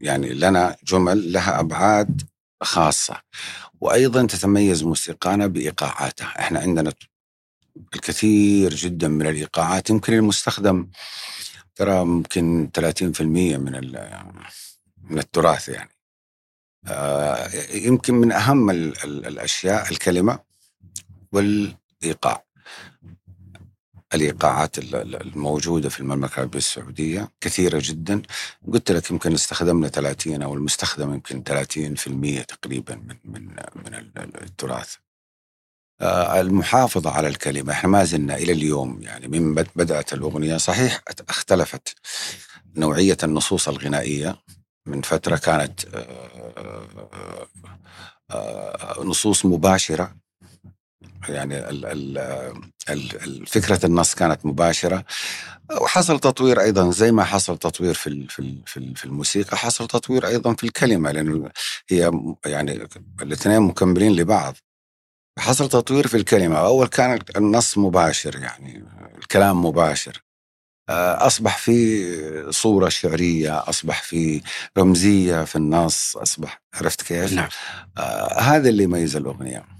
يعني لنا جمل لها أبعاد خاصة. وأيضا تتميز موسيقانا بإيقاعاتها إحنا عندنا الكثير جدا من الإيقاعات يمكن المستخدم ترى ممكن 30% من من التراث يعني. آه، يمكن من أهم الأشياء الكلمة والإيقاع. الإيقاعات الموجودة في المملكة العربية السعودية كثيرة جدا. قلت لك يمكن استخدمنا 30 أو المستخدم يمكن 30% تقريبا من من من التراث. آه، المحافظة على الكلمة إحنا ما زلنا إلى اليوم يعني من بدأت الأغنية. صحيح اختلفت نوعية النصوص الغنائية. من فترة كانت آه، آه، نصوص مباشرة. يعني فكرة النص كانت مباشرة وحصل تطوير أيضا زي ما حصل تطوير في في الموسيقى حصل تطوير أيضا في الكلمة لأنه هي يعني الاثنين مكملين لبعض حصل تطوير في الكلمة أول كان النص مباشر يعني الكلام مباشر آه، أصبح في صورة شعرية أصبح في رمزية في النص أصبح عرفت كيف؟ نعم. آه هذا اللي يميز الأغنية